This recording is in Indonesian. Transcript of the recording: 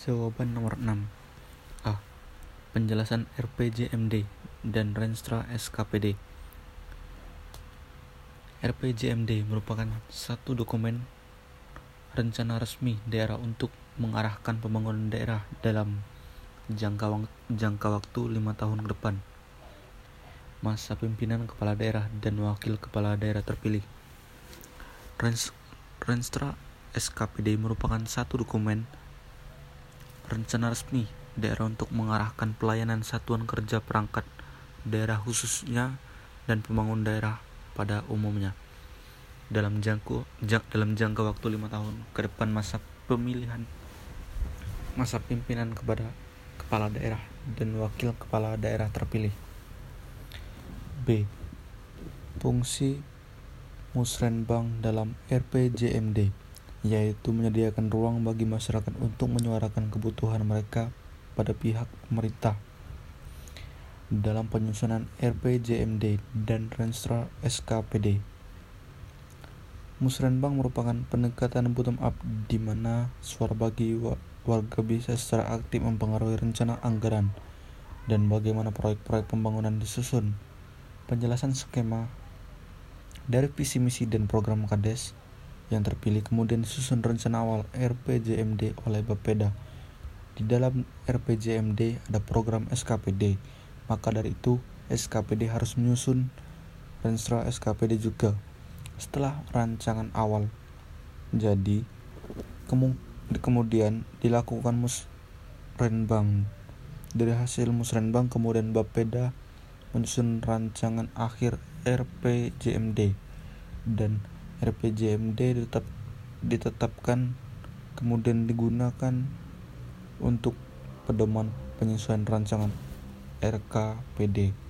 Jawaban nomor 6 A. Penjelasan RPJMD dan Renstra SKPD RPJMD merupakan satu dokumen rencana resmi daerah untuk mengarahkan pembangunan daerah dalam jangka, jangka waktu lima tahun ke depan. Masa pimpinan kepala daerah dan wakil kepala daerah terpilih. Rens, Renstra SKPD merupakan satu dokumen rencana resmi daerah untuk mengarahkan pelayanan satuan kerja perangkat daerah khususnya dan pembangunan daerah pada umumnya dalam jangka dalam jangka waktu lima tahun ke depan masa pemilihan masa pimpinan kepada kepala daerah dan wakil kepala daerah terpilih. B. Fungsi musrenbang dalam RPJMD yaitu menyediakan ruang bagi masyarakat untuk menyuarakan kebutuhan mereka pada pihak pemerintah dalam penyusunan RPJMD dan Renstra SKPD. Musrenbang merupakan pendekatan bottom up di mana suara bagi warga bisa secara aktif mempengaruhi rencana anggaran dan bagaimana proyek-proyek pembangunan disusun. Penjelasan skema dari visi misi dan program Kades yang terpilih kemudian disusun rencana awal RPJMD oleh Bapeda. Di dalam RPJMD ada program SKPD, maka dari itu SKPD harus menyusun Renstra SKPD juga. Setelah rancangan awal jadi, kemudian dilakukan musrenbang. Dari hasil musrenbang kemudian Bapeda menyusun rancangan akhir RPJMD dan RPJMD ditetap, ditetapkan kemudian digunakan untuk pedoman penyesuaian rancangan RKPD.